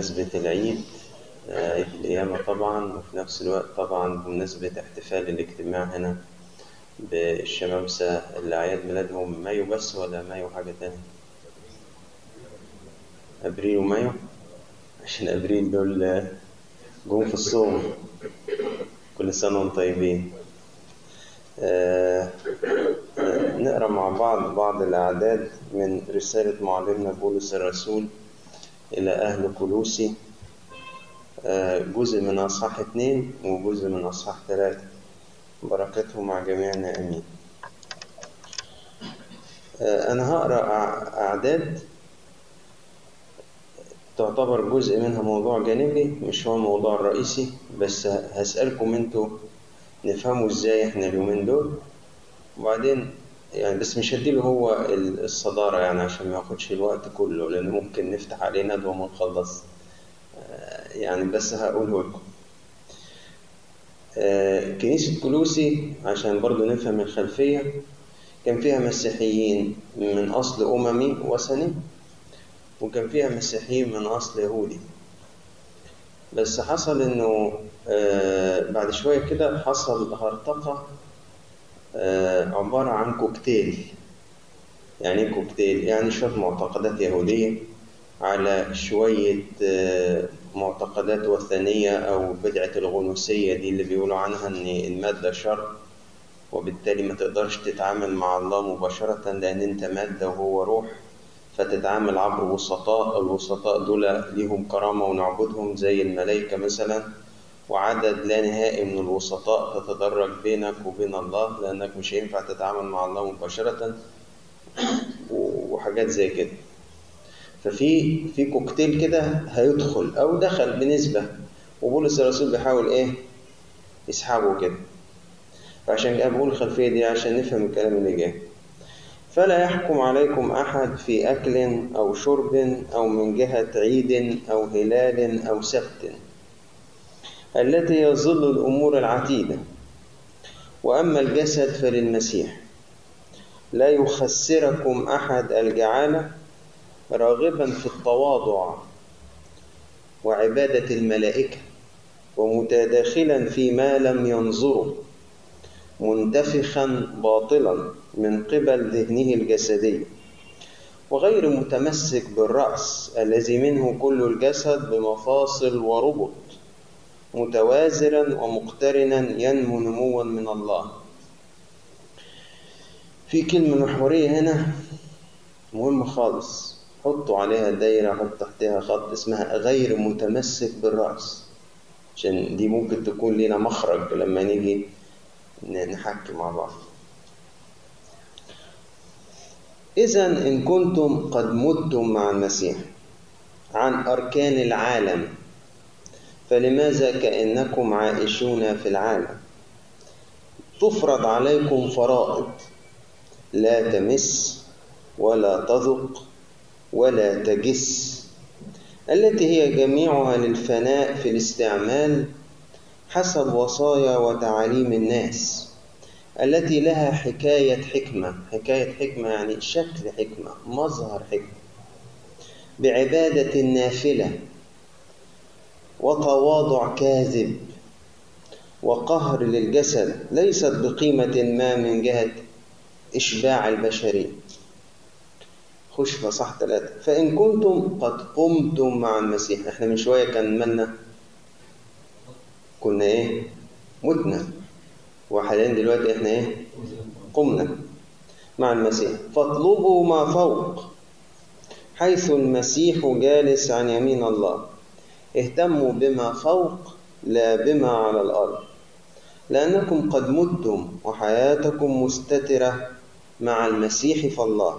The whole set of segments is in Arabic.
بمناسبة العيد آه، عيد القيامة طبعا وفي نفس الوقت طبعا بمناسبة احتفال الاجتماع هنا بالشمامسة اللي أعياد ميلادهم مايو بس ولا مايو حاجة تانية؟ أبريل ومايو؟ عشان أبريل دول آه، جم في الصوم. كل سنة وأنتم طيبين. آه، آه، نقرأ مع بعض بعض الأعداد من رسالة معلمنا بولس الرسول إلى أهل كلوسي آه، جزء من أصحاح اتنين وجزء من أصحاح تلاتة بركاته مع جميعنا آمين. آه، أنا هقرأ أع- أعداد تعتبر جزء منها موضوع جانبي مش هو الموضوع الرئيسي بس هسألكم أنتوا نفهموا إزاي إحنا اليومين دول. وبعدين يعني بس مش هديله هو ال- الصدارة يعني عشان ما ياخدش الوقت كله لأن ممكن نفتح عليه ندوة وما نخلص آه، يعني بس هقوله لكم. آه، كنيسة كلوسي عشان برضو نفهم الخلفية كان فيها مسيحيين من أصل أممي وثني وكان فيها مسيحيين من أصل يهودي. بس حصل إنه آه، بعد شوية كده حصل هرطقة عبارة عن كوكتيل يعني إيه كوكتيل؟ يعني شوية معتقدات يهودية على شوية آه، معتقدات وثنية أو بدعة الغنوصية دي اللي بيقولوا عنها إن المادة شر وبالتالي ما تقدرش تتعامل مع الله مباشرة لأن أنت مادة وهو روح فتتعامل عبر وسطاء الوسطاء دول ليهم كرامة ونعبدهم زي الملائكة مثلا وعدد لا نهائي من الوسطاء تتدرج بينك وبين الله لأنك مش هينفع تتعامل مع الله مباشرة وحاجات زي كده. ففي في كوكتيل كده هيدخل أو دخل بنسبة وبولس الرسول بيحاول إيه؟ يسحبه كده. فعشان كده بقول الخلفية دي عشان نفهم الكلام اللي جاي. فلا يحكم عليكم أحد في أكل أو شرب أو من جهة عيد أو هلال أو سبت. التي يظل الأمور العتيدة. وأما الجسد فللمسيح. لا يخسركم أحد الجعالة راغبا في التواضع وعبادة الملائكة ومتداخلا فيما لم ينظروا منتفخا باطلا من قبل ذهنه الجسدي. وغير متمسك بالرأس الذي منه كل الجسد بمفاصل وربط. متوازرا ومقترنا ينمو نموا من الله. في كلمة محورية هنا مهمة خالص. حطوا عليها دايرة حط تحتها خط اسمها غير متمسك بالرأس. عشان دي ممكن تكون لنا مخرج لما نيجي نحكي مع بعض. إذا إن كنتم قد متم مع المسيح عن أركان العالم فلماذا كأنكم عائشون في العالم؟ تفرض عليكم فرائض. لا تمس ولا تذق ولا تجس. التي هي جميعها للفناء في الاستعمال حسب وصايا وتعاليم الناس. التي لها حكاية حكمة. حكاية حكمة يعني شكل حكمة مظهر حكمة. بعبادة نافلة. وتواضع كاذب وقهر للجسد ليست بقيمة ما من جهة إشباع البشرية خش في صح ثلاثة. فإن كنتم قد قمتم مع المسيح. إحنا من شوية كان مالنا كنا إيه؟ متنا. وحاليا دلوقتي إحنا إيه؟ قمنا مع المسيح. فاطلبوا ما فوق حيث المسيح جالس عن يمين الله. اهتموا بما فوق لا بما على الأرض. لأنكم قد متم وحياتكم مستترة مع المسيح فالله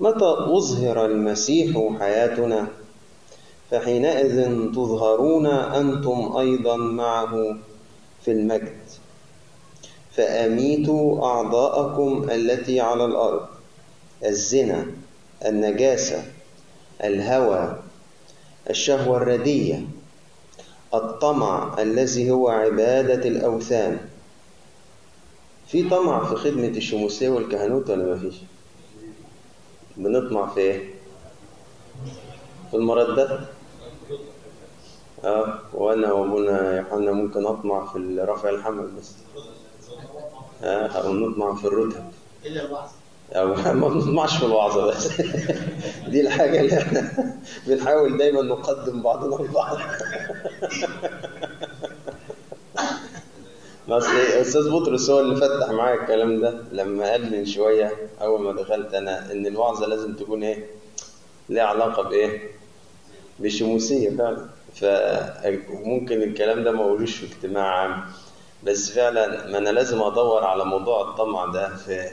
متى أظهر المسيح حياتنا؟ فحينئذ تظهرون أنتم أيضا معه في المجد. فأميتوا أعضاءكم التي على الأرض. الزنا النجاسة الهوى الشهوة الردية الطمع الذي هو عبادة الأوثان في طمع في خدمة الشموسية والكهنوت ولا ما فيش؟ بنطمع في إيه؟ في المردات آه وأنا وأبونا يوحنا ممكن أطمع في رفع الحمل بس آه أو نطمع في الرتب الا ما بنطمعش في الوعظة بس دي الحاجة اللي إحنا بنحاول دايما نقدم بعضنا البعض. بس أستاذ بطرس هو اللي فتح معايا الكلام ده لما قال من شوية أول ما دخلت أنا إن الوعظة لازم تكون إيه؟ ليها علاقة بإيه؟ بشموسية فعلا. فممكن الكلام ده ما أقولوش في اجتماع عام بس فعلا ما أنا لازم أدور على موضوع الطمع ده في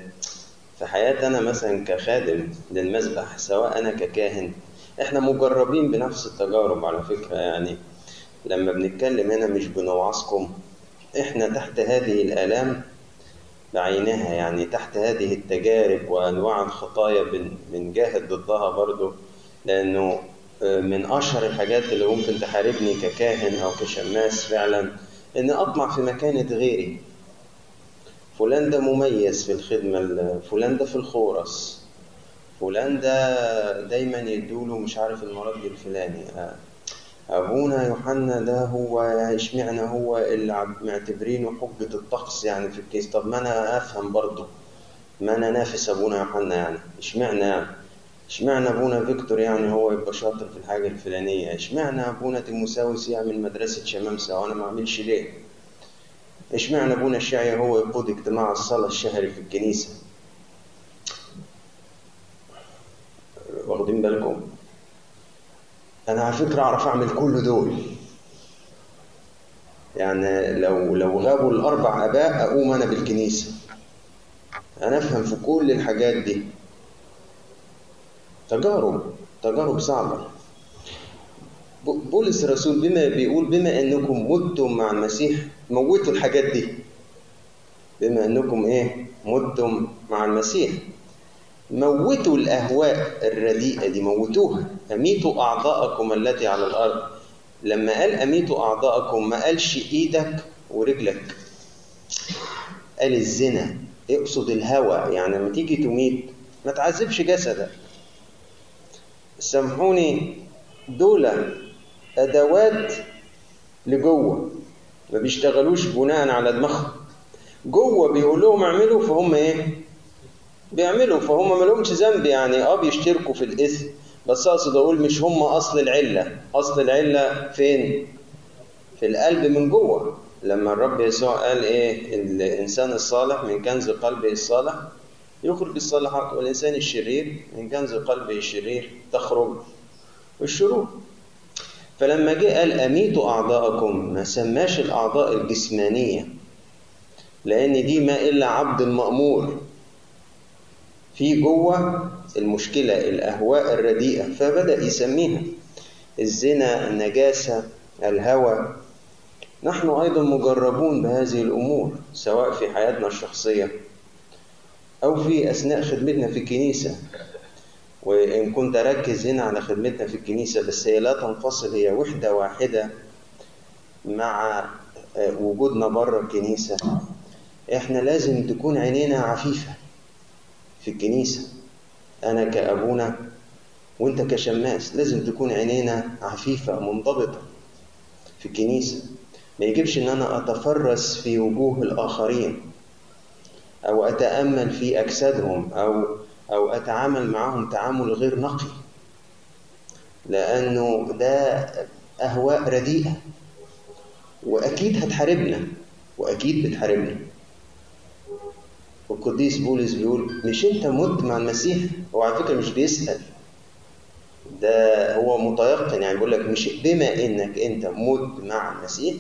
في حياتي أنا مثلا كخادم للمسبح سواء أنا ككاهن إحنا مجربين بنفس التجارب على فكرة. يعني لما بنتكلم هنا مش بنوعظكم إحنا تحت هذه الآلام بعينها. يعني تحت هذه التجارب وأنواع الخطايا بن- بنجاهد ضدها برضو لأنه آه، من أشهر الحاجات اللي ممكن تحاربني ككاهن أو كشماس فعلا ان أطمع في مكانة غيري. فلان ده مميز في الخدمة ال- فلان ده في الخورس فلان ده دايما يدوله مش عارف المرض الفلاني. آه، أبونا يوحنا ده هو اشمعنى هو اللي معتبرينه حجة الطقس يعني في الكيس؟ طب ما أنا أفهم برضه ما أنا نافس أبونا يوحنا يعني. اشمعنى يعني اشمعنى أبونا فيكتور يعني هو يبقى شاطر في الحاجة الفلانية؟ اشمعنى أبونا تيموساوس يعمل مدرسة شمامسة وأنا ما أعملش ليه؟ اشمعنى أبونا الشاعي هو يقود اجتماع الصلاة الشهري في الكنيسة؟ واخدين بالكم. أنا على فكرة أعرف أعمل كل دول. يعني لو لو غابوا الأربع أباء أقوم أنا بالكنيسة. أنا أفهم في كل الحاجات دي. تجارب تجارب صعبة. بولس الرسول بما بيقول بما أنكم متم مع المسيح موتوا الحاجات دي. بما انكم إيه متم مع المسيح. موتوا الأهواء الرديئة دي موتوها. أميتوا أعضاءكم التي على الأرض. لما قال أميتوا أعضاءكم ما قالش إيدك ورجلك. قال الزنا اقصد الهوى. يعني لما تيجي تميت ما تعذبش جسدك. سامحوني دول أدوات لجوة. ما بيشتغلوش بناء على دماغهم. جوه بيقول لهم اعملوا فهم إيه؟ بيعملوا فهم ما لهمش ذنب يعني. آه بيشتركوا في الإثم. بس أقصد أقول مش هم أصل العلة. أصل العلة فين؟ في القلب من جوه. لما الرب يسوع قال إيه؟ الإنسان الصالح من كنز قلبه الصالح يخرج الصالحات والإنسان الشرير من كنز قلبه الشرير تخرج. الشرور فلما جه قال اميتوا أعضاءكم ما سماش الأعضاء الجسمانية لأن دي ما إلا عبد المامور في جوه المشكلة الأهواء الرديئة فبدأ يسميها الزنا النجاسة الهوى. نحن أيضا مجربون بهذه الأمور سواء في حياتنا الشخصية أو في أثناء خدمتنا في الكنيسة. وإن كنت أركز هنا على خدمتنا في الكنيسة بس هي لا تنفصل هي وحدة واحدة مع وجودنا بره الكنيسة. إحنا لازم تكون عينينا عفيفة في الكنيسة. أنا كأبونا وأنت كشماس لازم تكون عينينا عفيفة منضبطة في الكنيسة. ما يجبش إن أنا أتفرس في وجوه الآخرين أو أتأمل في أجسادهم أو أو أتعامل معهم تعامل غير نقي لأنه ده أهواء رديئة وأكيد هتحاربنا وأكيد بتحاربنا. والقديس بولس بيقول مش أنت مت مع المسيح هو على فكرة مش بيسأل. ده هو متيقن يعني بيقول لك مش بما إنك أنت مت مع المسيح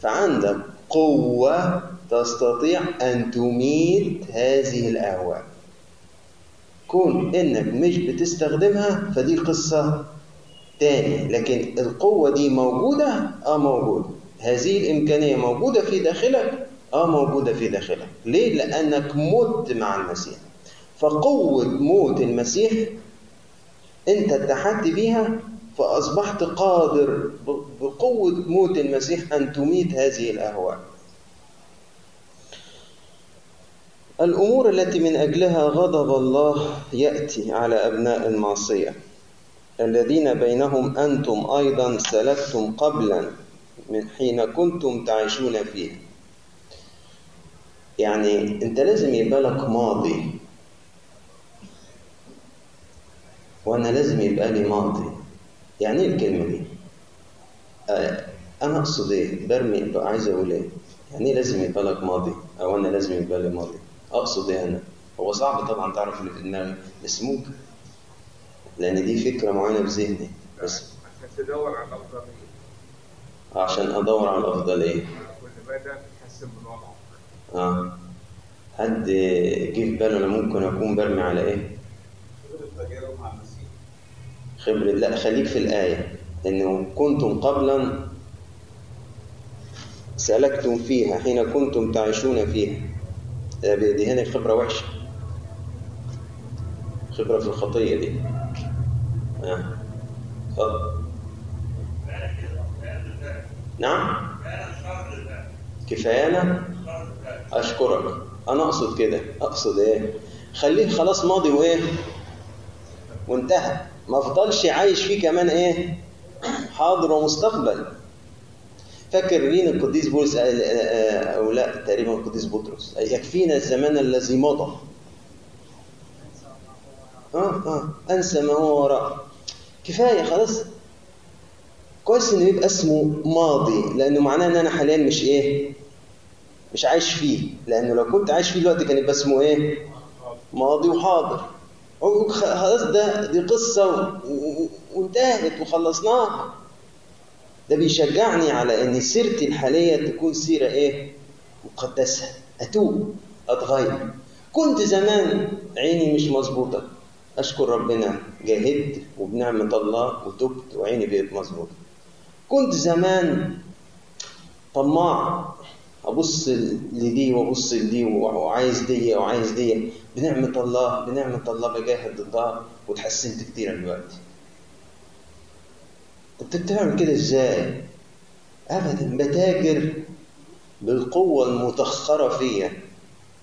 فعندك قوة تستطيع أن تميت هذه الأهواء. كون انك مش بتستخدمها فدي قصة تاني لكن القوة دي موجودة؟ آه موجودة. هذه الإمكانية موجودة في داخلك؟ آه موجودة في داخلك. ليه؟ لأنك مت مع المسيح. فقوة موت المسيح أنت اتحدت بيها فأصبحت قادر بقوة موت المسيح أن تميت هذه الأهواء. الأمور التي من أجلها غضب الله يأتي على أبناء المعصية الذين بينهم أنتم أيضا سلكتم قبلا من حين كنتم تعيشون فيه يعني أنت لازم يبقى لك ماضي وأنا لازم يبقى لي ماضي يعني إيه الكلمة دي؟ آه أنا أقصد إيه؟ برمي عايز أقول إيه؟ يعني إيه لازم يبقى لك ماضي؟ أو أنا لازم يبقى لي ماضي؟ أقصد إيه أنا؟ هو صعب طبعا تعرف اللي في دماغي بس ممكن. لأن دي فكرة معينة في ذهني بس. عشان تدور على الأفضلية عشان أدور على الأفضلية كل مدى تحسن من وضعك. آه. حد جه في باله أنا ممكن أكون برمي على المسيح. خبرة لا خليك في الآية. إنه كنتم قبلا سلكتم فيها حين كنتم تعيشون فيها. دي هنا خبرة وحشة. خبرة في الخطية دي. آه. اتفضل. نعم؟ كفايانا أشكرك. أنا أقصد كده. أقصد إيه؟ خليه خلاص ماضي وإيه؟ وانتهى. ما افضلش عايش فيه كمان إيه؟ حاضر ومستقبل. فاكر مين القديس بولس؟ قال- آه، آه، أو لا تقريبا القديس بطرس. يكفينا الزمان الذي مضى. آه آه أنسى ما هو وراء كفاية خلاص. كويس إنه يبقى اسمه ماضي لأنه معناه إن أنا حاليا مش إيه مش عايش فيه. لأنه لو كنت عايش فيه دلوقتي كان يبقى اسمه إيه؟ ماضي وحاضر. خلاص ده دي و- وانتهت وخلصناها. ده بيشجعني على إن سيرتي الحالية تكون سيرة إيه؟ مقدسة. أتوب أتغير. كنت زمان عيني مش مظبوطة. أشكر ربنا جاهدت وبنعمة الله وتبت وعيني بقت مظبوطة. كنت زمان طماع. أبص لدي وأبص لدي وعايز دي وعايز دي. بنعمة الله بنعمة الله بجاهد ضدها وتحسنت كتير دلوقتي. انت بتعمل كده إزاي؟ ابدا بتاجر بالقوة المتخرة فيا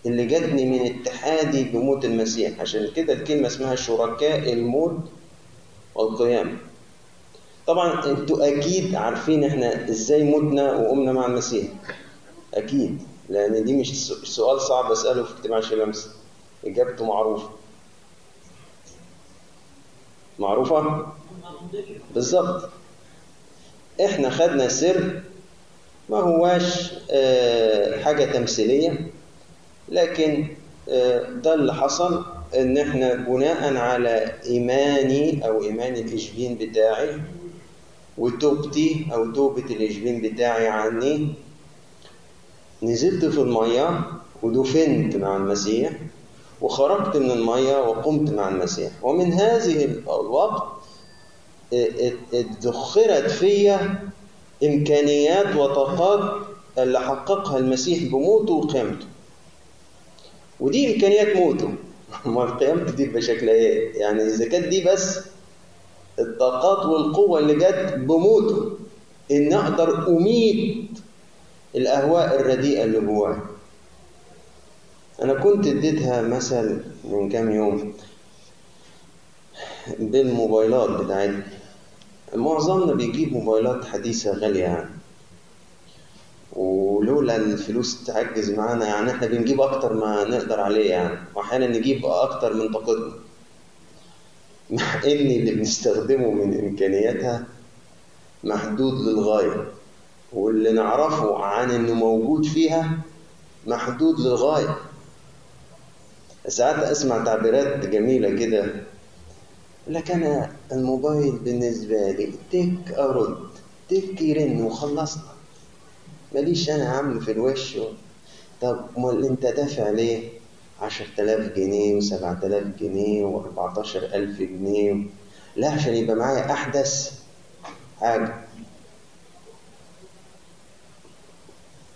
اللي جاتني من اتحادي بموت المسيح. عشان كده الكلمة اسمها شركاء الموت والقيامة. طبعا أنتوا أكيد عارفين إحنا إزاي متنا وقمنا مع المسيح. أكيد لأن دي مش سؤال صعب أسأله في اجتماع شمس إجابته معروفة. معروفة؟ بالظبط. إحنا خدنا سر ما هواش آه، حاجة تمثيلية لكن آه، ده اللي حصل ان إحنا بناء على إيماني أو ايمان الاشبين بتاعي وتوبتي أو توبة الاشبين بتاعي عني نزلت في المية ودفنت مع المسيح وخرجت من المية وقمت مع المسيح. ومن هذه الوقت ادخرت فيا إمكانيات وطاقات اللي حققها المسيح بموته وقيامته. ودي إمكانيات موته. ما قيامته دي بشكل إيه؟ يعني إذا كانت دي بس الطاقات والقوة اللي جت بموته إن أقدر أميت الأهواء الرديئة اللي جواي أنا كنت اديتها مثل من كام يوم بالموبايلات بتاعتنا. معظمنا بيجيب موبايلات حديثة غالية يعني. ولولا الفلوس تعجز معانا يعني إحنا بنجيب أكتر ما نقدر عليه يعني. وأحيانا نجيب أكتر من طاقتنا. مع إن اللي بنستخدمه من إمكانياتها محدود للغاية. واللي نعرفه عن إنه موجود فيها محدود للغاية. ساعات أسمع تعبيرات جميلة كده يقول لك أنا الموبايل بالنسبة لي تك أرد تك يرن وخلصنا ماليش أنا عامله في الوش. طب أمال أنت دافع ليه؟ عشرة آلاف جنيه وسبعة آلاف جنيه وأربعتاشر ألف جنيه لا عشان يبقى معايا أحدث حاجة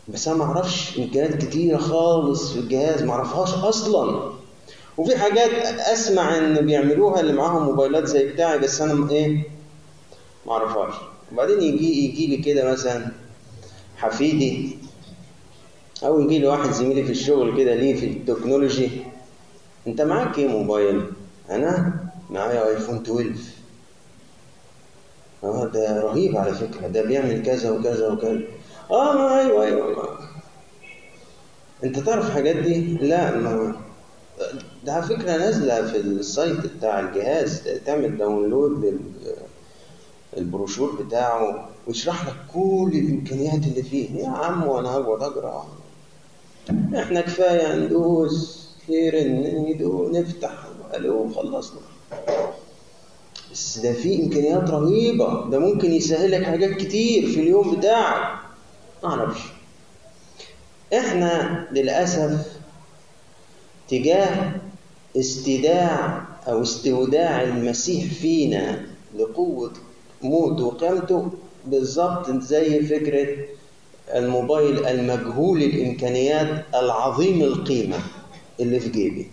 بس أنا ما أعرفش إمكانيات كتيرة خالص في الجهاز ما اعرفهاش أصلا وفي حاجات أسمع إن بيعملوها اللي معاهم موبايلات زي بتاعي بس أنا إيه ما أعرفهاش وبعدين يجي يجي لي كده مثلا حفيدي أو يجي لي واحد زميلي في الشغل كده ليه في التكنولوجي أنت معاك إيه موبايل أنا معايا iPhone 12 آه ده رهيب على فكرة ده بيعمل كذا وكذا وكذا آه ما أيوه أيوه ما. أنت تعرف الحاجات دي؟ لا ما ده على فكرة نازلة في ال site بتاع الجهاز تعمل download لل البروشور بتاعه ويشرح لك كل الإمكانيات اللي فيه. يا عم وأنا هقعد أقرأ. إحنا كفاية ندوس ندو نفتح ألو خلصنا بس ده في إمكانيات رهيبة. ده ممكن يسهلك حاجات كتير في اليوم بتاعك. ما أعرفش. إحنا للأسف تجاه استداع أو استوداع المسيح فينا لقوة موته وقيامته بالظبط زي فكرة الموبايل المجهول الإمكانيات العظيم القيمة اللي في جيبي.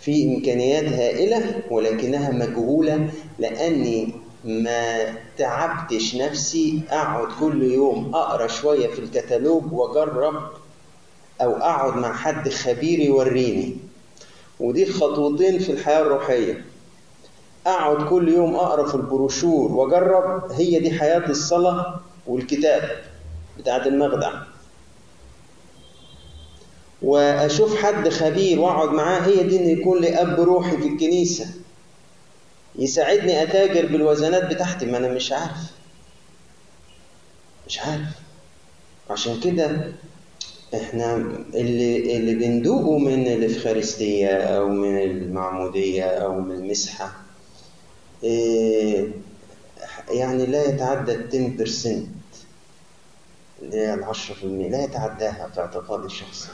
في إمكانيات هائلة ولكنها مجهولة لأني ما تعبتش نفسي. أقعد كل يوم أقرأ شوية في الكتالوج وأجرب أو أقعد مع حد خبير يوريني. ودي خطوتين في الحياة الروحية. أقعد كل يوم أقرأ في البروشور وأجرب. هي دي حياة الصلاة والكتاب بتاعت المخدع. وأشوف حد خبير وأقعد معاه. هي دي ان يكون لي أب روحي في الكنيسة. يساعدني أتاجر بالوزنات بتاعتي. ما أنا مش عارف. مش عارف. عشان كده إحنا اللي اللي بندوقه من الإفخارستية أو من المعمودية أو من المسحة إيه يعني لا يتعدى ال 10% اللي هي ال 10% لا يتعداها في اعتقاد الشخص.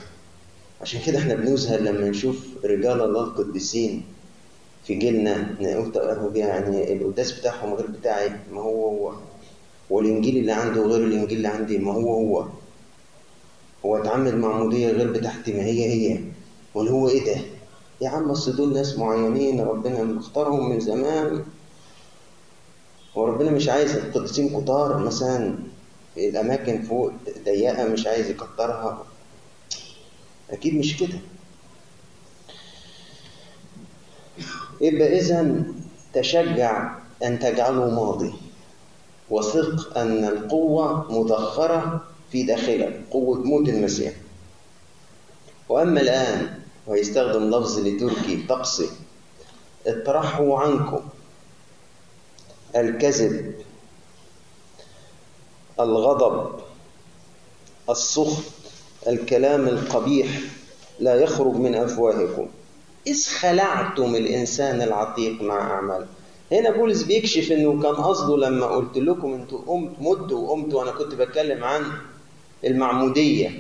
عشان كده إحنا بنذهل لما نشوف رجال الله القديسين في جيلنا طب يعني القداس بتاعهم غير بتاعي ما هو هو. والإنجيل اللي عنده غير الإنجيل اللي عندي ما هو هو. هو اتعامل معموديه غير بتاعتي ما هي هي. ولا هو إيه ده؟ يا عم أصل دول ناس معينين ربنا مختارهم من زمان. وربنا مش عايز القديسين كتار مثلا في الأماكن فوق ضيقة مش عايز يكترها. أكيد مش كده. يبقى اذا تشجع أن تجعله ماضي. وثق أن القوة مدخرة في داخلك قوة موت المسيح. وأما الآن ويستخدم لفظ لتركي طقسي اطرحوا عنكم الكذب الغضب السخط الكلام القبيح لا يخرج من أفواهكم. إذ خلعتم الإنسان العتيق مع اعماله هنا بولس بيكشف إنه كان قصده لما قلت لكم أنتوا قمت مت وقمت وأنا كنت بتكلم عن المعمودية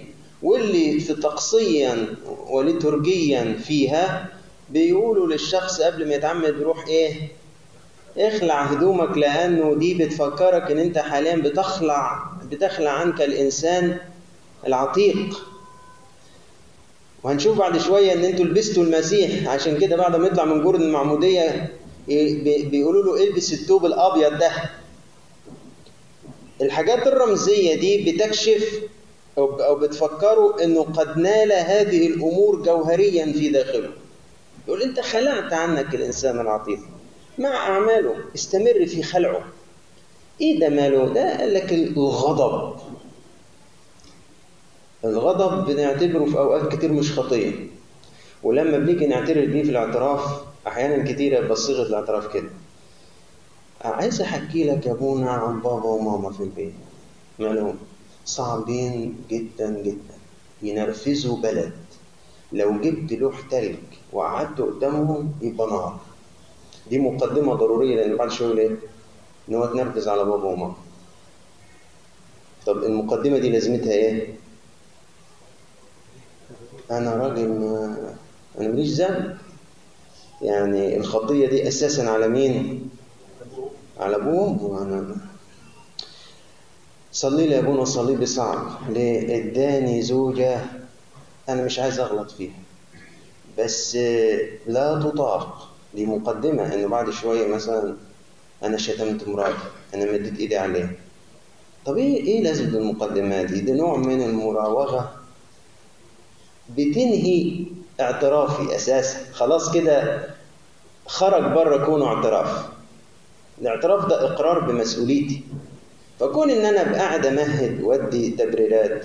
واللي في طقسيا وليتورجيا فيها بيقولوا للشخص قبل ما يتعمد بروح إيه؟ اخلع هدومك لأنه دي بتفكرك إن أنت حاليا بتخلع بتخلع عنك الإنسان العتيق. وهنشوف بعد شوية إن أنتوا لبستوا المسيح عشان كده بعد ما يطلع من جرن المعمودية بيقولوا له إلبس الثوب الأبيض ده. الحاجات الرمزية دي بتكشف أو بتفكروا إنه قد نال هذه الأمور جوهريا في داخله. يقول أنت خلعت عنك الإنسان العتيق مع أعماله استمر في خلعه. إيه ده ماله؟ ده قال لك الغضب. الغضب بنعتبره في أوقات كتير مش خطية. ولما بنيجي نعترف بيه في الاعتراف أحيانا كتير يبقى صيغه الاعتراف كده. عايز أحكي لك يا أبونا عن بابا وماما في البيت. مالهم؟ صعبين جدا جدا. ينرفزوا بلد. لو جبت لوح تلج وقعدت قدامهم يبقى نار. دي مقدمة ضرورية لأن بعد شوية إيه؟ إن هو تنرفز على بابا وماما. طب المقدمة دي لازمتها إيه؟ أنا راجل ما أنا ماليش ذنب. يعني الخطية دي أساسا على مين؟ على أبوه وأنا صلي لي يا ابونا صلي لي صعب ليه اداني زوجة أنا مش عايز أغلط فيها. بس لا تطاق دي مقدمة إنه بعد شوية مثلا أنا شتمت مراتي أنا مديت إيدي عليها طب إيه إيه لازمة المقدمات دي؟ ده نوع من المراوغة بتنهي اعترافي أساسا. خلاص كده خرج بره كونه اعتراف. الاعتراف ده إقرار بمسؤوليتي. فكون إن أنا ابقى قاعد أمهد وأدي تبريرات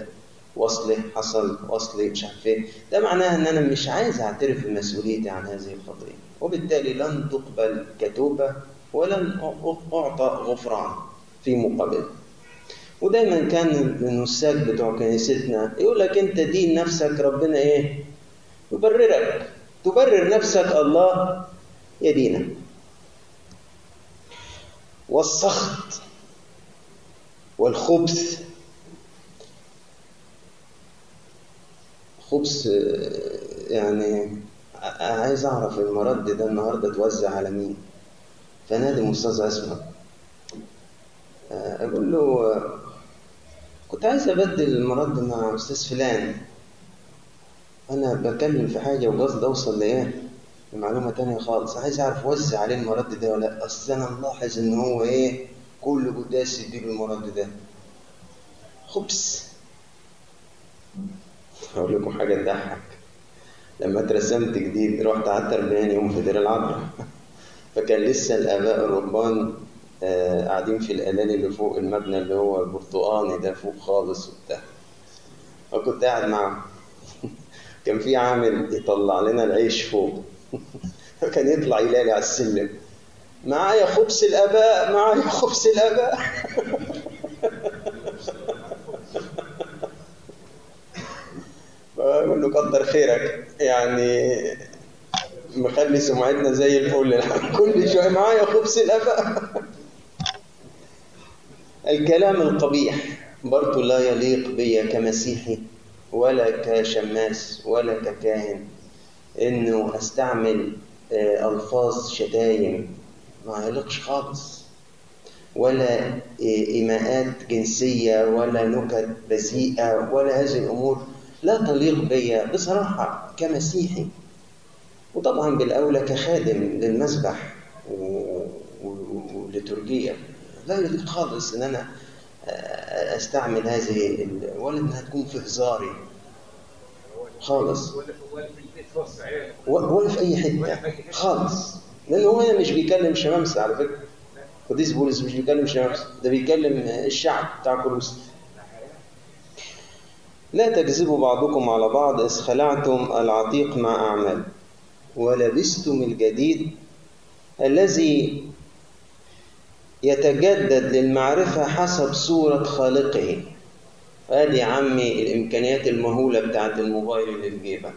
وصلي حصل وصلي مش عارف إيه ده معناه إن أنا مش عايز أعترف بمسؤوليتي عن هذه الخطية. وبالتالي لن تقبل كتوبة ولن أعطى غفران في مقابل. ودايما كان النساك بتوع كنيستنا يقول لك أنت دين نفسك ربنا إيه؟ يبررك. تبرر نفسك الله يدينك والسخط والخبث. خبث يعني عايز أعرف المرد ده النهارده اتوزع على مين؟ فنادي أستاذ اسمع أقول له كنت عايز أبدل المرد مع أستاذ فلان. أنا بتكلم في حاجة وقصد أوصل لإيه؟ لمعلومه تانية خالص. عايز أعرف وزع عليه المرد ده ولا لأ؟ أصل أنا ملاحظ إن هو إيه كل قداس يديله المرد ده. خبز. هقول لكم حاجة تضحك. لما اترسمت جديد رحت قعدت 40 يوم في دير العذراء فكان لسه الآباء الرهبان آه قاعدين في الألالي اللي فوق المبنى اللي هو البرتقاني ده فوق خالص وبتاع. فكنت قاعد معاهم. كان في عامل يطلع لنا العيش فوق. فكان يطلع يلالي على السلم. معايا خبز الاباء معايا خبز الاباء بقول له كتر خيرك. يعني مخلي سمعتنا زي الفل. كل شوية معايا خبز الاباء الكلام القبيح برضه لا يليق بي كمسيحي ولا كشماس ولا ككاهن. إنه أستعمل ألفاظ شتايم. ما يليقش خالص. ولا إيماءات جنسية ولا نكت بذيئة ولا هذه الأمور. لا تليق بي بصراحة كمسيحي. وطبعا بالأولى كخادم للمسبح ولترجيه لا يليق خالص إن أنا أستعمل هذه ولا إنها تكون في هزاري خالص. ولا في أي حتة. خالص. لأن هو هنا مش بيكلم شمامسه على فكرة. قديس بولس مش بيكلم شمامسه ده بيكلم الشعب بتاع كولوس لا تكذبوا بعضكم على بعض إذ خلعتم العتيق مع أعمال ولبستم الجديد الذي يتجدد للمعرفة حسب صورة خالقه. ادي يا عمي الإمكانيات المهولة بتاعت الموبايل اللي في جيبك.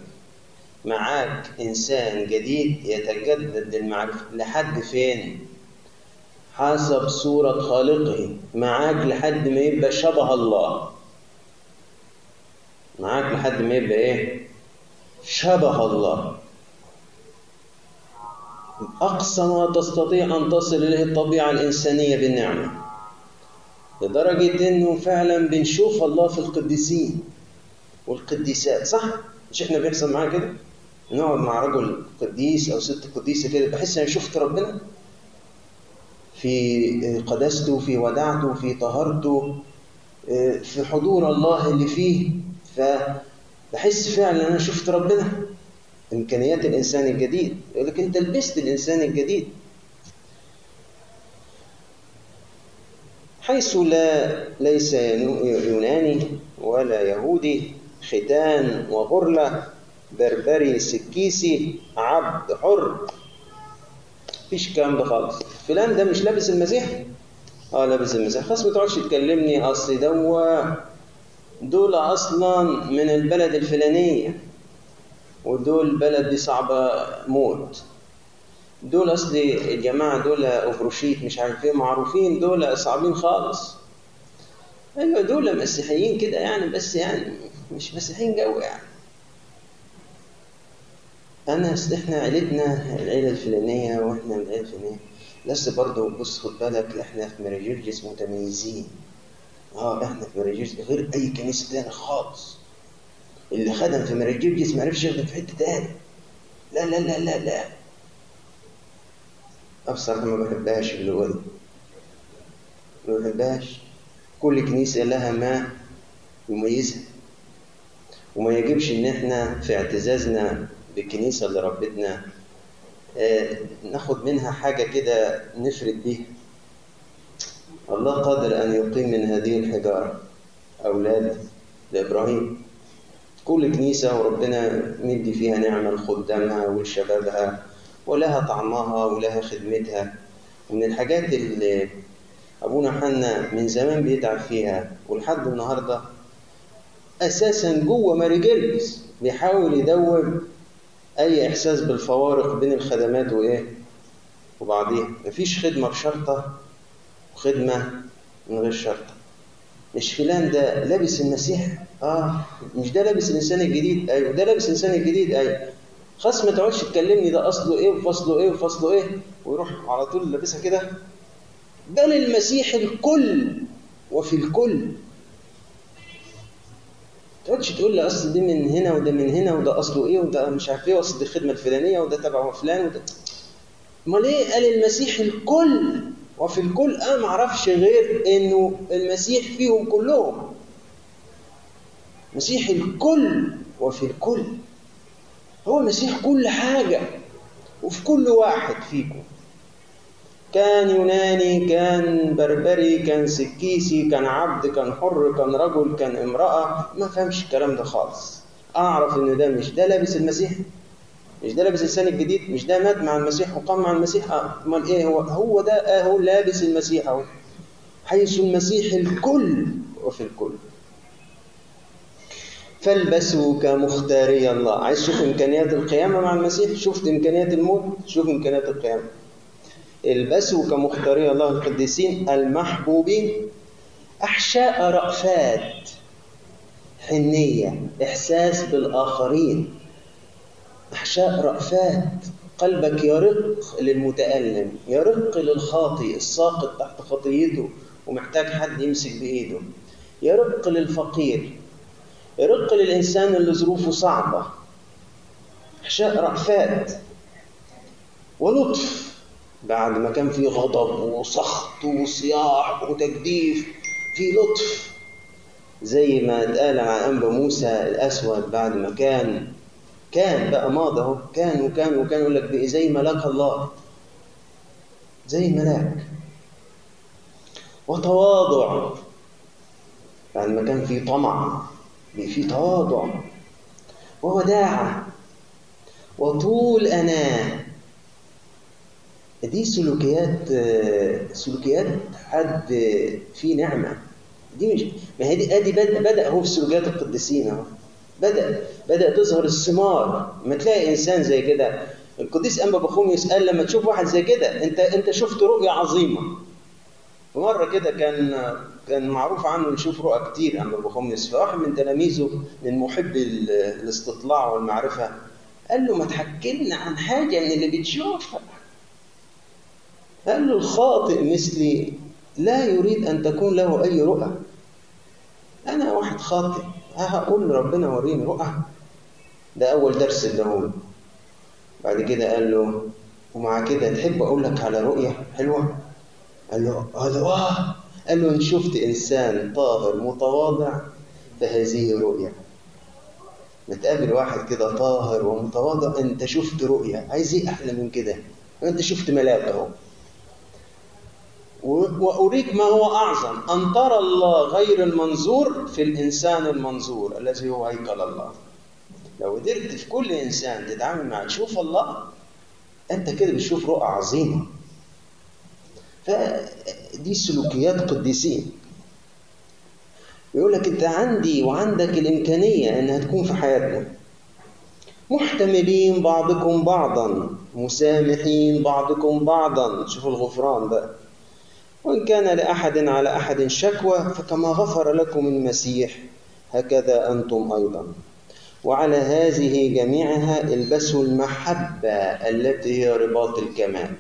معاك إنسان جديد يتجدد للمعرفه لحد فين؟ حسب صورة خالقه. معاك لحد ما يبقى شبه الله. معاك لحد ما يبقى إيه؟ شبه الله. أقصى ما تستطيع أن تصل إليه الطبيعة الإنسانية بالنعمة. لدرجة إنه فعلا بنشوف الله في القديسين والقديسات صح؟ مش إحنا بيحصل معانا كده؟ نقعد مع رجل قديس أو ست قديسة كده بحس إن شفت ربنا في قداسته في وداعته في طهارته في حضور الله اللي فيه فبحس فعلا أنا شفت ربنا إمكانيات الإنسان الجديد يقول لك أنت لبست الإنسان الجديد حيث لا ليس يوناني ولا يهودي ختان وغرلة بربري سكيسي عبد حر. مفيش الكلام ده خالص. فلان ده مش لابس المسيح؟ آه لابس المسيح. خلاص ما تقعدش تكلمني. أصل دوا دول أصلا من البلد الفلانية ودول بلد دي صعبة موت. دول اصل الجماعة دول افروشيت مش عارف إيه معروفين دول صعبين خالص. أيوه دول مسيحيين كده يعني بس يعني مش مسيحيين جو يعني. أنا اصل إحنا عيلتنا العيلة الفلانية وإحنا العيلة الفلانية. لسه برضه بص خد بالك إحنا في مراجيرجس متميزين آه إحنا في مراجيرجس غير أي كنيسة تاني خالص. اللي خدم في مراجيرجس ما عرفش يخدم في حتة تاني لا لا لا لا لا. بصراحة ما بحبهاش اللغة دي. ما بحبهاش. كل كنيسة لها ما يميزها. وما يجبش إن إحنا في اعتزازنا بالكنيسة اللي ربتنا آه ناخد منها حاجة كده نفرد بيها. الله قادر أن يقيم من هذه الحجارة أولاد لإبراهيم. كل كنيسة وربنا مدي فيها نعمة لخدامها ولشبابها. ولها طعمها ولها خدمتها. ومن الحاجات اللي أبونا حنا من زمان بيتعب فيها ولحد النهاردة أساسا جوه ماري جرجس بيحاول يدوب أي إحساس بالفوارق بين الخدمات وإيه وبعضيها. مفيش خدمة بشرطة وخدمة من غير شرطة. مش فلان ده لابس المسيح؟ آه مش ده لابس الإنسان الجديد؟ أيوه ده لابس الإنسان الجديد؟ أيوه. خلاص ما تقعدش تكلمني ده أصله إيه وفصله إيه وفصله إيه؟ ويروح على طول لابسها كده. بل المسيح الكل وفي الكل. تقعدش تقول لي أصل دي من هنا وده من هنا وده أصله إيه وده مش عارف إيه وأصل دي الخدمه الفلانية وده تبع فلان وده. أمال إيه؟ قال المسيح الكل وفي الكل. أنا ما أعرفش غير إنه المسيح فيهم كلهم. مسيح الكل وفي الكل. هو المسيح كل حاجة وفي كل واحد فيكم. كان يوناني كان بربري كان سكيسي كان عبد كان حر كان رجل كان امرأة ما فهمش الكلام ده خالص. أعرف إن ده مش ده لابس المسيح؟ مش ده لابس الإنسان الجديد؟ مش ده مات مع المسيح وقام مع المسيح؟ أمال إيه هو؟ هو ده أهو لابس المسيح أهو. حيث المسيح الكل وفي الكل. فالبسوا كمختاري الله. عايز تشوف إمكانيات القيامة مع المسيح؟ شفت إمكانيات الموت؟ شوف إمكانيات القيامة. البسوا كمختاري الله القديسين المحبوبين. أحشاء رأفات حنية إحساس بالآخرين. أحشاء رأفات قلبك يرق للمتألم يرق للخاطئ الساقط تحت خطيته ومحتاج حد يمسك بإيده. يرق للفقير يرق للإنسان اللي ظروفه صعبة. أحشاء رأفات ولطف. بعد ما كان في غضب وسخط وصياح وتجديف في لطف. زي ما اتقال عن أنبا موسى الأسود بعد ما كان كان بقى ماضي أهو. كان وكان وكان يقول لك زي ملاك الله. زي ملاك. وتواضع. بعد ما كان في طمع. في تواضع ووداعة وطول أناه دي سلوكيات سلوكيات حد فيه نعمة. دي مش ما هي دي أدي بدأ هو في سلوكيات القديسين أهو. بدأ بدأ تظهر الثمار. ما تلاقي إنسان زي كده. القديس انبا بخوم يسأل لما تشوف واحد زي كده أنت أنت شفت رؤية عظيمة. مرة كده كان كان معروف عنه يشوف رؤى كتير انبا بخوم فواحد من تلاميذه من محبي الاستطلاع والمعرفة قال له ما تحكي لنا عن حاجة من اللي بتشوفها. قال له الخاطئ مثلي لا يريد أن تكون له أي رؤى. أنا واحد خاطئ هقول لربنا وريني رؤى. ده أول درس اداهوله بعد كده قال له ومع كده تحب أقول لك على رؤية حلوة؟ قال له هذا آه قال له إن شفت إنسان طاهر متواضع فهذه رؤية. متقابل واحد كده طاهر ومتواضع أنت شفت رؤية. عايز إيه أحلى من كده؟ أنت شفت ملاك أهو. وأريك ما هو أعظم أن ترى الله غير المنظور في الإنسان المنظور الذي هو هيكل الله. لو قدرت في كل إنسان تتعامل معه تشوف الله أنت كده بتشوف رؤى عظيمة. فدي سلوكيات قديسين يقول لك أنت عندي وعندك الإمكانية أنها تكون في حياتنا. محتملين بعضكم بعضا مسامحين بعضكم بعضا. شوفوا الغفران بقى وإن كان لأحد على أحد شكوى فكما غفر لكم المسيح هكذا أنتم أيضا. وعلى هذه جميعها البسوا المحبة التي هي رباط الكمال.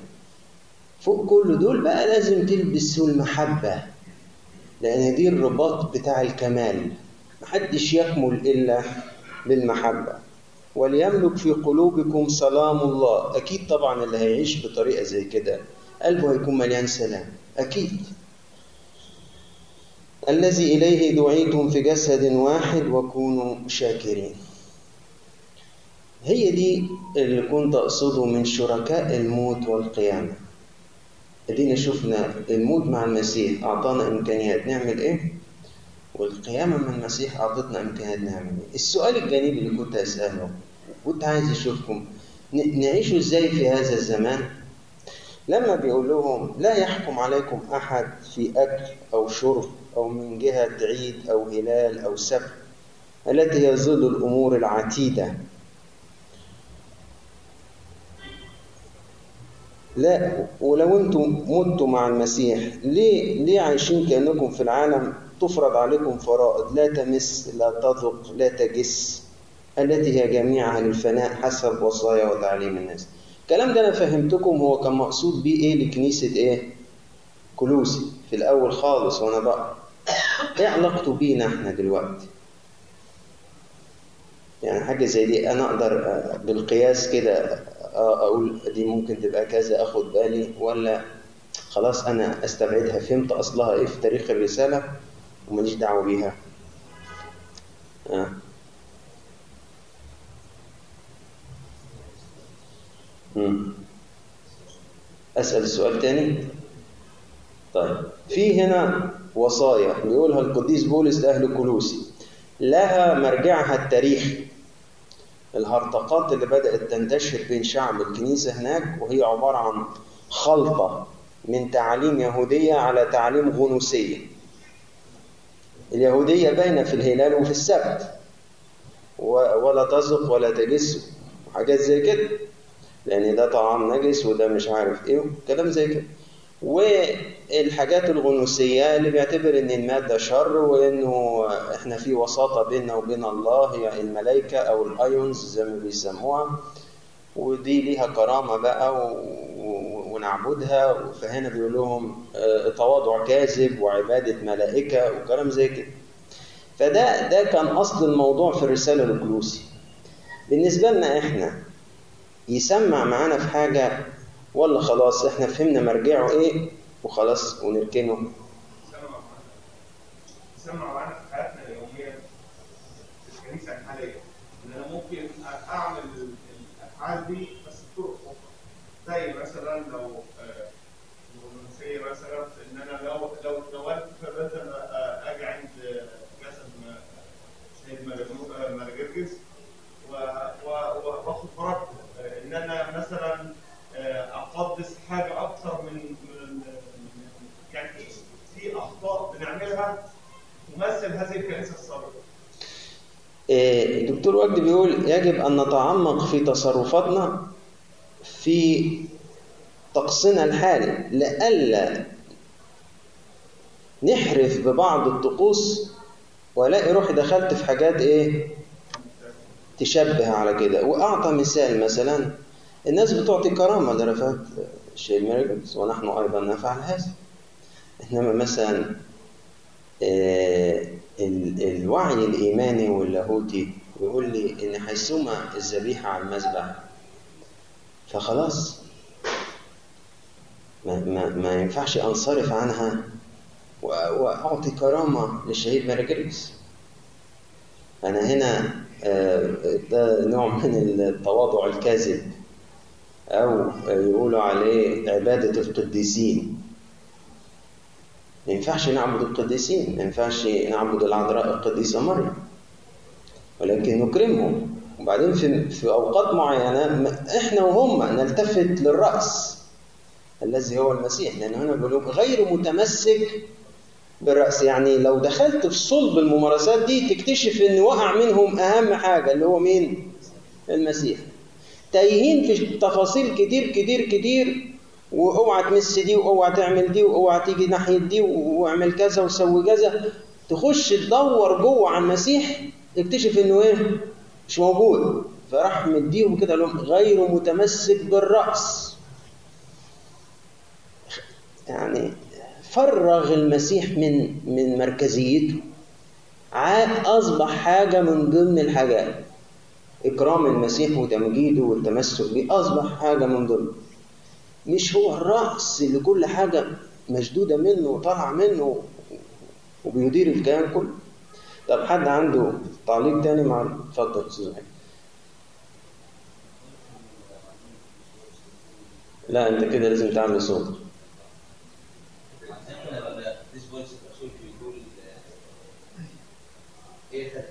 فوق كل دول بقى لازم تلبسوا المحبة لأن دي الرباط بتاع الكمال. محدش يكمل إلا بالمحبة. وليملك في قلوبكم سلام الله. أكيد طبعا اللي هيعيش بطريقة زي كده. قلبه هيكون مليان سلام. أكيد. الذي إليه دعيتم في جسد واحد وكونوا شاكرين. هي دي اللي كنت أقصده من شركاء الموت والقيامة. ادينا شفنا الموت مع المسيح أعطانا إمكانيات نعمل إيه؟ والقيامة مع المسيح أعطتنا إمكانيات نعمل إيه؟ السؤال الجانبي اللي كنت أسأله كنت عايز أشوفكم نعيش إزاي في هذا الزمان؟ لما بيقول لهم لا يحكم عليكم أحد في أكل أو شرب أو من جهة عيد أو هلال أو سبت التي هي ظل الأمور العتيدة. لا ولو أنتم متوا مع المسيح ليه ليه عايشين كأنكم في العالم تفرض عليكم فرائض؟ لا تمس لا تذق لا تجس التي هي جميعها للفناء حسب وصايا وتعليم الناس. الكلام ده أنا فهمتكم هو كان مقصود بيه إيه؟ لكنيسة إيه؟ كلوسي. في الأول خالص وأنا بقى إيه علاقته بينا إحنا دلوقتي؟ يعني حاجة زي دي أنا أقدر بالقياس كده أقول دي ممكن تبقى كذا أخد بالي. ولا خلاص أنا أستبعدها. فهمت أصلها إيه في تاريخ الرسالة وماليش دعوة بيها. آه. أسأل السؤال تاني؟ طيب. في هنا وصايا بيقولها القديس بولس لأهل كولوسي. لها مرجعها التاريخي الهرطقات اللي بدأت تنتشر بين شعب الكنيسة هناك وهي عبارة عن خلطة من تعاليم يهودية على تعاليم غنوسية اليهودية باينة في الهلال وفي السبت ولا تزق ولا تجس وحاجات زي كده. لأن ده طعام نجس وده مش عارف إيه كلام زي كده. والحاجات الغنوسية اللي بيعتبر إن المادة شر وإنه إحنا في وساطة بيننا وبين الله هي الملائكة أو الأيونز زي ما بيسموها. ودي ليها كرامة بقى. ونعبدها. فهنا بيقول لهم آه، تواضع كاذب وعبادة ملائكة وكلام زي كده. فده ده كان أصل الموضوع في الرسالة لكلوسي بالنسبة لنا إحنا يسمع معانا في حاجة ولا خلاص إحنا فهمنا مرجعه إيه وخلاص ونركنه سمع معانا في حياتنا اليوميه في الكنيسه الحاليه ان أنا ممكن اعمل الافعال دي بس بطرق أخرى زي مثلا لو آه، الرومانسيه مثلا ان أنا لو لو اتناولت فلازم آه، أجي عند آه، جسد م- سيد مجنو- آه، مارجرجس و- و- واخد برد ان أنا مثلا آه، اقدس حاجة أكثر من من من- يعني في في اخطاء بنعملها تمثل هذه الكنيسه السابقه إيه، الدكتور وجدي بيقول يجب أن نتعمق في تصرفاتنا في طقسنا الحالي لئلا نحرف ببعض الطقوس وألاقي روحي دخلت في حاجات إيه؟ تشبه على كده. وأعطى مثال مثلا الناس بتعطي كرامة الشيء ميرجلز ونحن أيضا نفعل هذا. إنما مثلا الوعي الإيماني واللاهوتي يقول لي إن حيثما الذبيحة على المذبح فخلاص. ما, ما, ما ينفعش أنصرف عنها و- وأعطي كرامة للشهيد مارجريس أنا هنا آه، ده نوع من التواضع الكاذب أو يقولوا عليه عبادة القديسين. ما ينفعش نعبد القديسين ما ينفعش نعبد العذراء القديسة مريم ولكن نكرمهم. وبعدين في في أوقات معينة م- إحنا وهم نلتفت للرأس الذي هو المسيح. لأن هنا بيقول غير متمسك بالرأس. يعني لو دخلت في صلب الممارسات دي تكتشف إن وقع منهم أهم حاجة اللي هو مين؟ المسيح. تايهين في تفاصيل كتير كتير كتير. واوعى تمس دي واوعى تعمل دي واوعى تيجي ناحية دي واعمل كذا وسوي كذا. تخش تدور جوه على المسيح تكتشف إنه إيه؟ مش موجود. فراح مديهم كده لهم غير متمسك بالرأس. يعني فرغ المسيح من من مركزيته. عاد أصبح حاجة من ضمن الحاجات. إكرام المسيح وتمجيده والتمسك به أصبح حاجة من ضمن. مش هو الرأس اللي كل حاجة مشدودة منه وطالعة منه وبيدير الكيان كله؟ طب حد عنده تعليق تاني مع اتفضل أستاذ لا أنت كده لازم تعمل صوت. إيه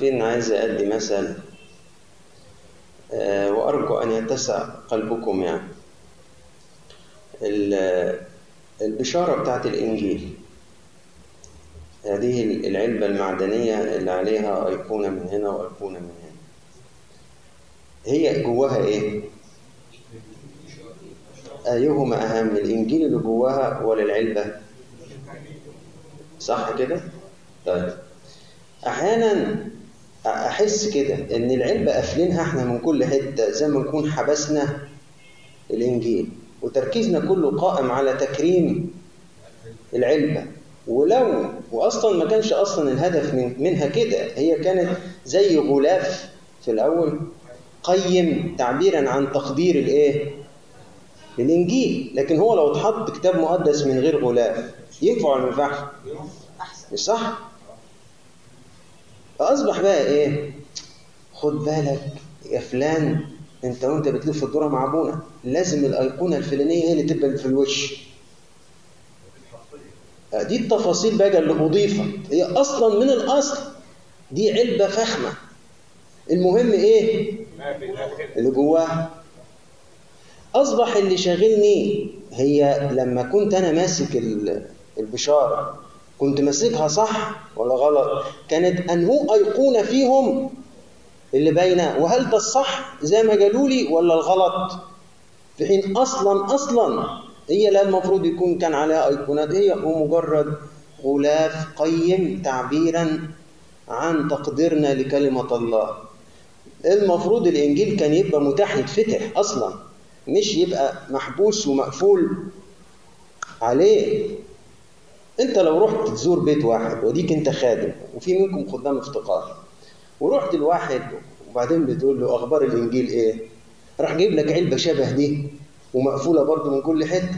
عارفين عايز أدي مثل آه، وأرجو أن يتسع قلبكم يعني ال- البشارة بتاعت الإنجيل هذه العلبة المعدنية اللي عليها أيقونة من هنا وأيقونة من هنا هي جواها إيه؟ أيهما أهم الإنجيل اللي جواها ولا العلبة؟ صح كده؟ طيب أحيانا أحس كده إن العلبه قافلينها إحنا من كل حتة زي ما نكون حبسنا الإنجيل. وتركيزنا كله قائم على تكريم العلبه ولو واصلا ما كانش أصلا الهدف من منها كده هي كانت زي غلاف في الأول قيم تعبيرا عن تقدير الإيه؟ الإنجيل. لكن هو لو اتحط كتاب مقدس من غير غلاف ينفع ولا ما ينفعش؟ مش صح؟ فأصبح بقى إيه؟ خد بالك يا فلان أنت وأنت بتلف الدورة مع أبونا لازم الأيقونة الفلانية هي اللي تبقى في الوش. دي التفاصيل بقى اللي أضيفت هي أصلا من الأصل دي علبة فخمة. المهم إيه؟ اللي جواها. أصبح اللي شاغلني هي لما كنت أنا ماسك ال- البشارة كنت ماسكها صح ولا غلط؟ كانت أنهو أيقونة فيهم اللي باينه وهل ده الصح زي ما قالوا لي ولا الغلط؟ في حين أصلا أصلا هي لا المفروض يكون كان عليها أيقونات هي هو مجرد غلاف قيم تعبيرا عن تقديرنا لكلمة الله. المفروض الإنجيل كان يبقى متاح يتفتح أصلا مش يبقى محبوس ومقفول عليه. انت لو رحت تزور بيت واحد وديك انت خادم وفي منكم خدام افتقار ورحت لواحد وبعدين بتقول له أخبار الإنجيل إيه؟ راح جايب لك علبة شبه دي ومقفولة برضه من كل حتة.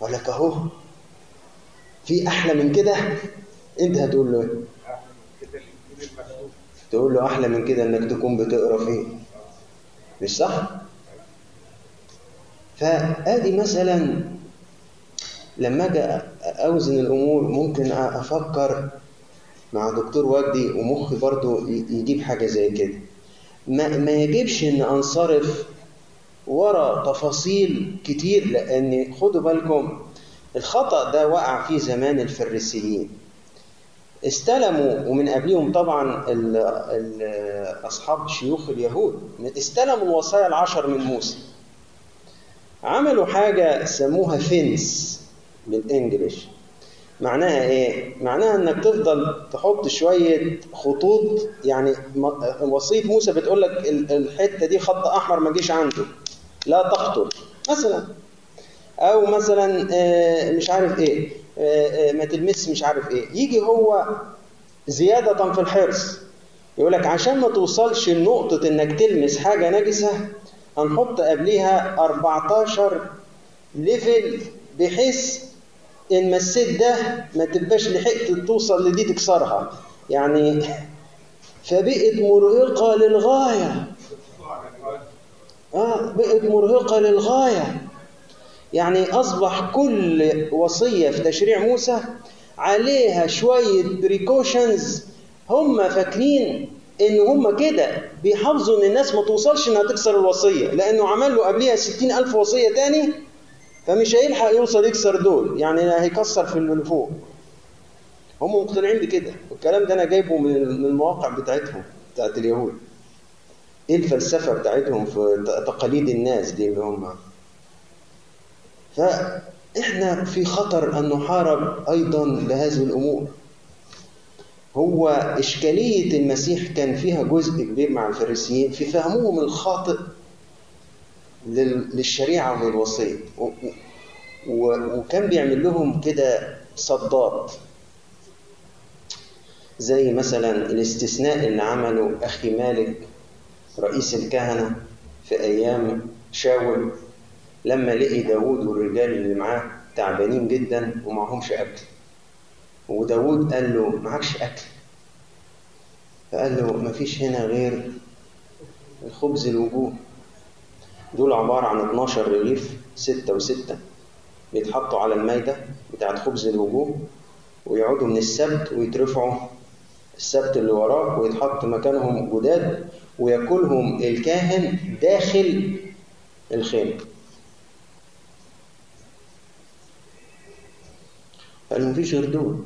قال لك أهو في أحلى من كده؟ انت هتقول له إيه؟ تقول له أحلى من كده إنك تكون بتقرأ فيه. مش صح؟ فآدي مثلا لما أجي أوزن الأمور ممكن أفكر مع دكتور وجدي ومخي برضو يجيب حاجة زي كده. ما, ما يجبش إن أنصرف ورا تفاصيل كتير لأن خدوا بالكم الخطأ ده وقع فيه زمان الفريسيين. استلموا ومن قبلهم طبعا ال ال أصحاب شيوخ اليهود استلموا الوصايا العشر من موسى. عملوا حاجة سموها فينس. بالانجلش معناها إيه؟ معناها إنك تفضل تحط شوية خطوط يعني وصيه موسى بتقول لك الحتة دي خط أحمر ما جيش عنده. لا تقتل. مثلا. أو مثلا مش عارف إيه ما تلمس مش عارف إيه. يجي هو زيادة في الحرص. يقول لك عشان ما توصلش لنقطة إنك تلمس حاجة نجسة هنحط قبليها 14 ليفل بحيث إن مسيت ده ما تبقاش لحقت توصل لدي تكسرها يعني فبقت مرهقة للغاية. آه بقت مرهقة للغاية. يعني أصبح كل وصية في تشريع موسى عليها شوية بريكوشنز هم فاكرين إن هم كده بيحافظوا إن الناس ما توصلش إنها تكسر الوصية لأنه عمل له قبلها ستين ألف وصية تاني فمش هيلحق يوصل يكسر دول يعني هيكسر في اللي فوق. هم مقتنعين بكده. والكلام ده أنا جايبه من المواقع بتاعتهم بتاعت اليهود. إيه الفلسفة بتاعتهم في تقاليد الناس دي اللي هم؟ فإحنا في خطر أن نحارب أيضا لهذه الأمور. هو إشكالية المسيح كان فيها جزء كبير مع الفريسيين في فهمهم الخاطئ. للشريعة وللوصيه وكان بيعمل لهم كده صدات. زي مثلا الاستثناء اللي عمله أخي مالك رئيس الكهنة في أيام شاول لما لقي داود والرجال اللي معاه تعبانين جدا ومعهمش أكل. وداود قال له معكش أكل فقال له مفيش هنا غير الخبز الوجوه دول عبارة عن 12 رغيف ستة وستة بيتحطوا على المايدة بتاعت خبز الوجوه ويقعدوا من السبت ويترفعوا السبت اللي وراه ويتحط مكانهم جداد وياكلهم الكاهن داخل الخيمة. قال له مفيش غير دول.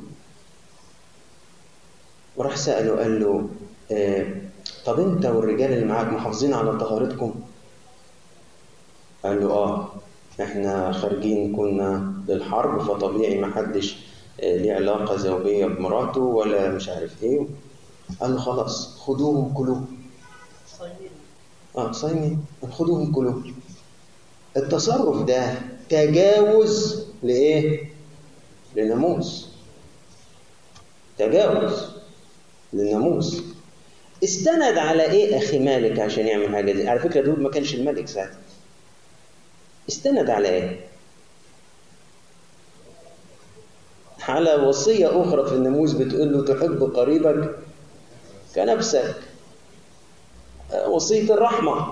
وراح سأله قال له آه طب انت والرجال اللي معاك محافظين على طهارتكم قال له آه إحنا خارجين كنا للحرب فطبيعي ما حدش آه ليه علاقة زوجية بمراته ولا مش عارف إيه. قال له خلاص خدوهم كلوهم آه صايمين. خدوهم كلوهم التصرف ده تجاوز لإيه؟ للناموس. تجاوز للناموس. استند على إيه أخي مالك عشان يعمل حاجة دي؟ على فكرة دول ما كانش الملك ساعتها. استند على إيه على وصية أخرى في الناموس بتقول له تحب قريبك كنفسك. وصية الرحمة.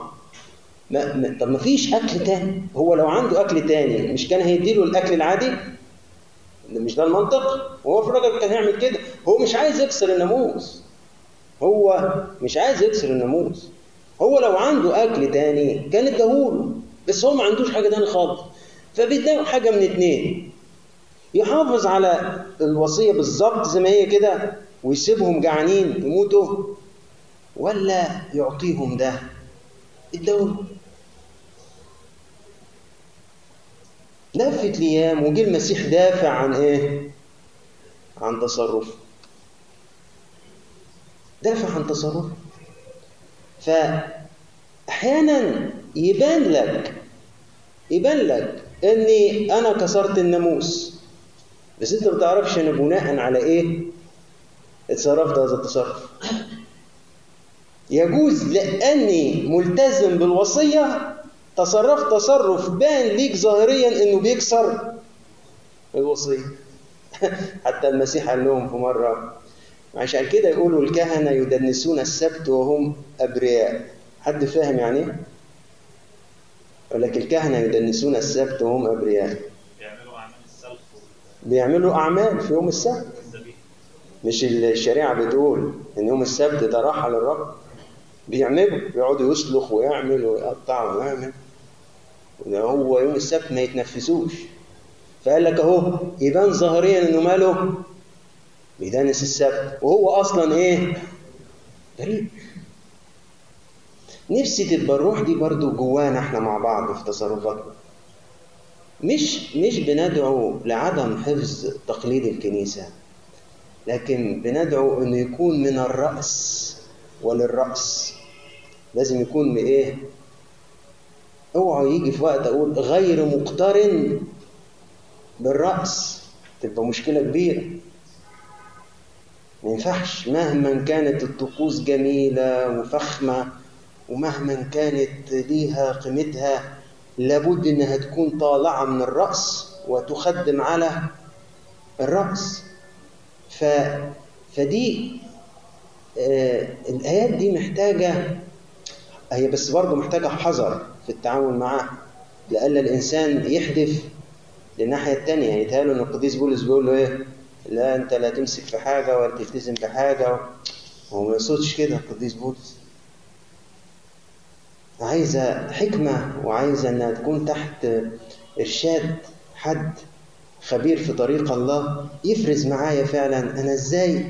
ما ما طب ما فيش أكل تاني. هو لو عنده أكل تاني مش كان هيديله الأكل العادي؟ مش ده المنطق؟ هو في الراجل كان هيعمل كده. هو مش عايز يكسر الناموس. هو مش عايز يكسر الناموس. هو لو عنده أكل تاني كان اداهوله. بس هو ما عندوش حاجة تاني خالص. فبيديه حاجة من اتنين. يحافظ على الوصية بالظبط زي ما هي كده ويسيبهم جعانين يموتوا ولا يعطيهم ده؟ اداهوله لفت الأيام وجه المسيح دافع عن إيه؟ عن تصرفه. دافع عن تصرفه. فاحيانا يبان لك يبان لك إني أنا كسرت الناموس. بس أنت ما تعرفش أنا بناء على إيه؟ اتصرفت هذا التصرف. يجوز لأني ملتزم بالوصية تصرفت تصرف بان ليك ظاهريا إنه بيكسر الوصية. حتى المسيح قال لهم في مرة عشان كده يقولوا الكهنة يدنسون السبت وهم أبرياء. حد فاهم يعني إيه؟ يقول لك الكهنة يدنسون السبت وهم أبرياء. بيعملوا أعمال السلف بيعملوا اعمال في يوم السبت. مش الشريعة بتقول إن يوم السبت ده راحه للرب بيعملوا بيقعدوا يسلخ ويعمل ويقطع ويعمل. ده هو يوم السبت ما يتنفسوش فقال لك أهو يبان ظاهريا إنه ماله؟ بيدنس السبت. وهو أصلا إيه؟ غريب. نفسي تبقى الروح دي برضو جوانا إحنا مع بعض في تصرفاتنا. مش مش بندعو لعدم حفظ تقليد الكنيسة لكن بندعو إنه يكون من الرأس وللرأس. لازم يكون بإيه؟ اوعوا يجي في وقت أقول غير مقترن بالرأس تبقى مشكلة كبيرة. ما ينفعش مهما كانت الطقوس جميلة وفخمة ومهما كانت ليها قيمتها لابد إنها تكون طالعة من الرأس وتخدم على الرأس. ف... فدي آه الآيات دي محتاجة هي بس برضه محتاجة حذر في التعامل معاها لألا الإنسان يحدف للناحية التانية. يتهيأله إن القديس بولس بيقول له إيه؟ لا أنت لا تمسك في حاجة ولا تلتزم بحاجة. هو ما يقصدش كده القديس بولس. عايزة حكمة وعايزة إنها تكون تحت إرشاد حد خبير في طريق الله يفرز معايا فعلا. أنا إزاي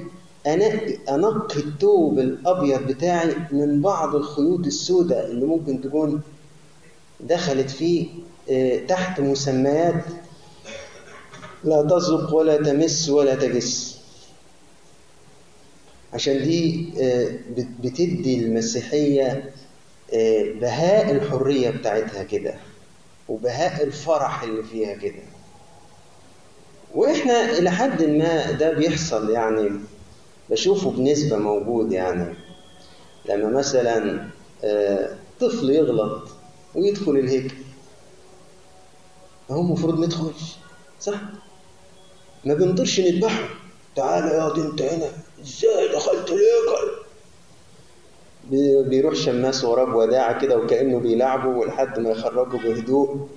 أنقي أنقي التوب الأبيض بتاعي من بعض الخيوط السوداء اللي ممكن تكون دخلت فيه تحت مسميات لا تزق ولا تمس ولا تجس. عشان دي بتدي المسيحية بهاء الحرية بتاعتها كده وبهاء الفرح اللي فيها كده. وإحنا إلى حد ما ده بيحصل يعني بشوفه بنسبة موجود يعني. لما مثلا طفل يغلط ويدخل الهيكل هو المفروض ما يدخلش صح؟ ما بنقدرش نذبحه. تعال يا دي انت هنا إزاي دخلت الهيكل بيروح شماس وراه بوداعة كده وكأنه بيلعبه ولحد ما يخرجه بهدوء.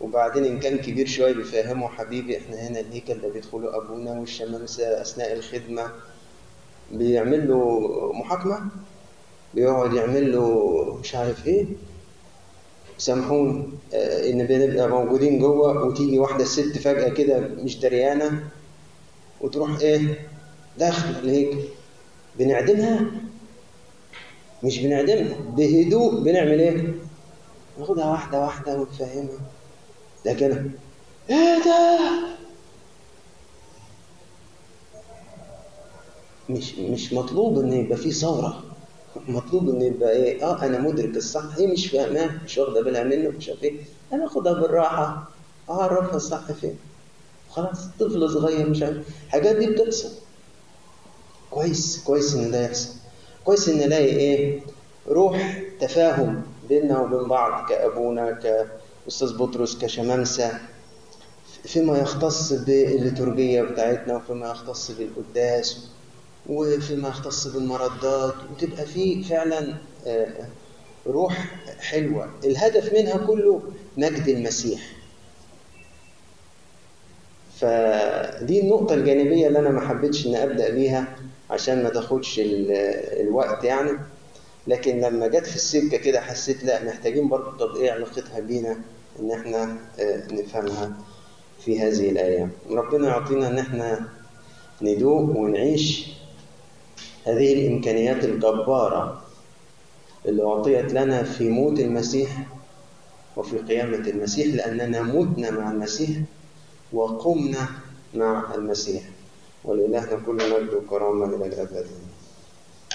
وبعدين إن كان كبير شوية بيفهمه حبيبي إحنا هنا الهيكل ده بيدخله أبونا والشمامسة أثناء الخدمة. بيعمل له محاكمة بيقعد يعمل له مش عارف إيه. سامحوني آه، إن بنبقى موجودين جوه وتيجي واحدة ست فجأة كده مش دريانة وتروح إيه داخل الهيكل بنعدمها مش بنعدمها. بهدوء بنعمل إيه؟ ناخدها واحدة واحدة ونفهمها. لكن إيه ده؟ مش مش مطلوب إن يبقى في ثورة. مطلوب إن يبقى إيه؟ آه أنا مدرك الصح. هي مش فاهماه مش واخدة بالها منه. مش عارف إيه. أنا آخدها بالراحة. أعرفها الصح فين. خلاص. طفل صغير مش عارف. الحاجات دي بتحصل. كويس. كويس إن ده يحصل. كويس إن نلاقي إيه؟ روح تفاهم بيننا وبين بعض كأبونا كأستاذ بطرس كشمامسة فيما يختص بالليتورجية بتاعتنا وفيما يختص بالقداس وفيما يختص بالمردات وتبقى في فعلا آه، روح حلوة. الهدف منها كله مجد المسيح. فدي النقطة الجانبية اللي أنا ما حبيتش إن أبدأ بيها. عشان ما تاخدش ال- الوقت يعني. لكن لما جت في السكة كده حسيت لا محتاجين برضه طب إيه علاقتها بينا إن إحنا آه، نفهمها في هذه الأيام. ربنا يعطينا إن إحنا ندوق ونعيش هذه الإمكانيات الجبارة اللي أعطيت لنا في موت المسيح وفي قيامة المسيح لأننا متنا مع المسيح وقمنا مع المسيح. ولإلهنا كل مجد وكرامة إلى الأبد.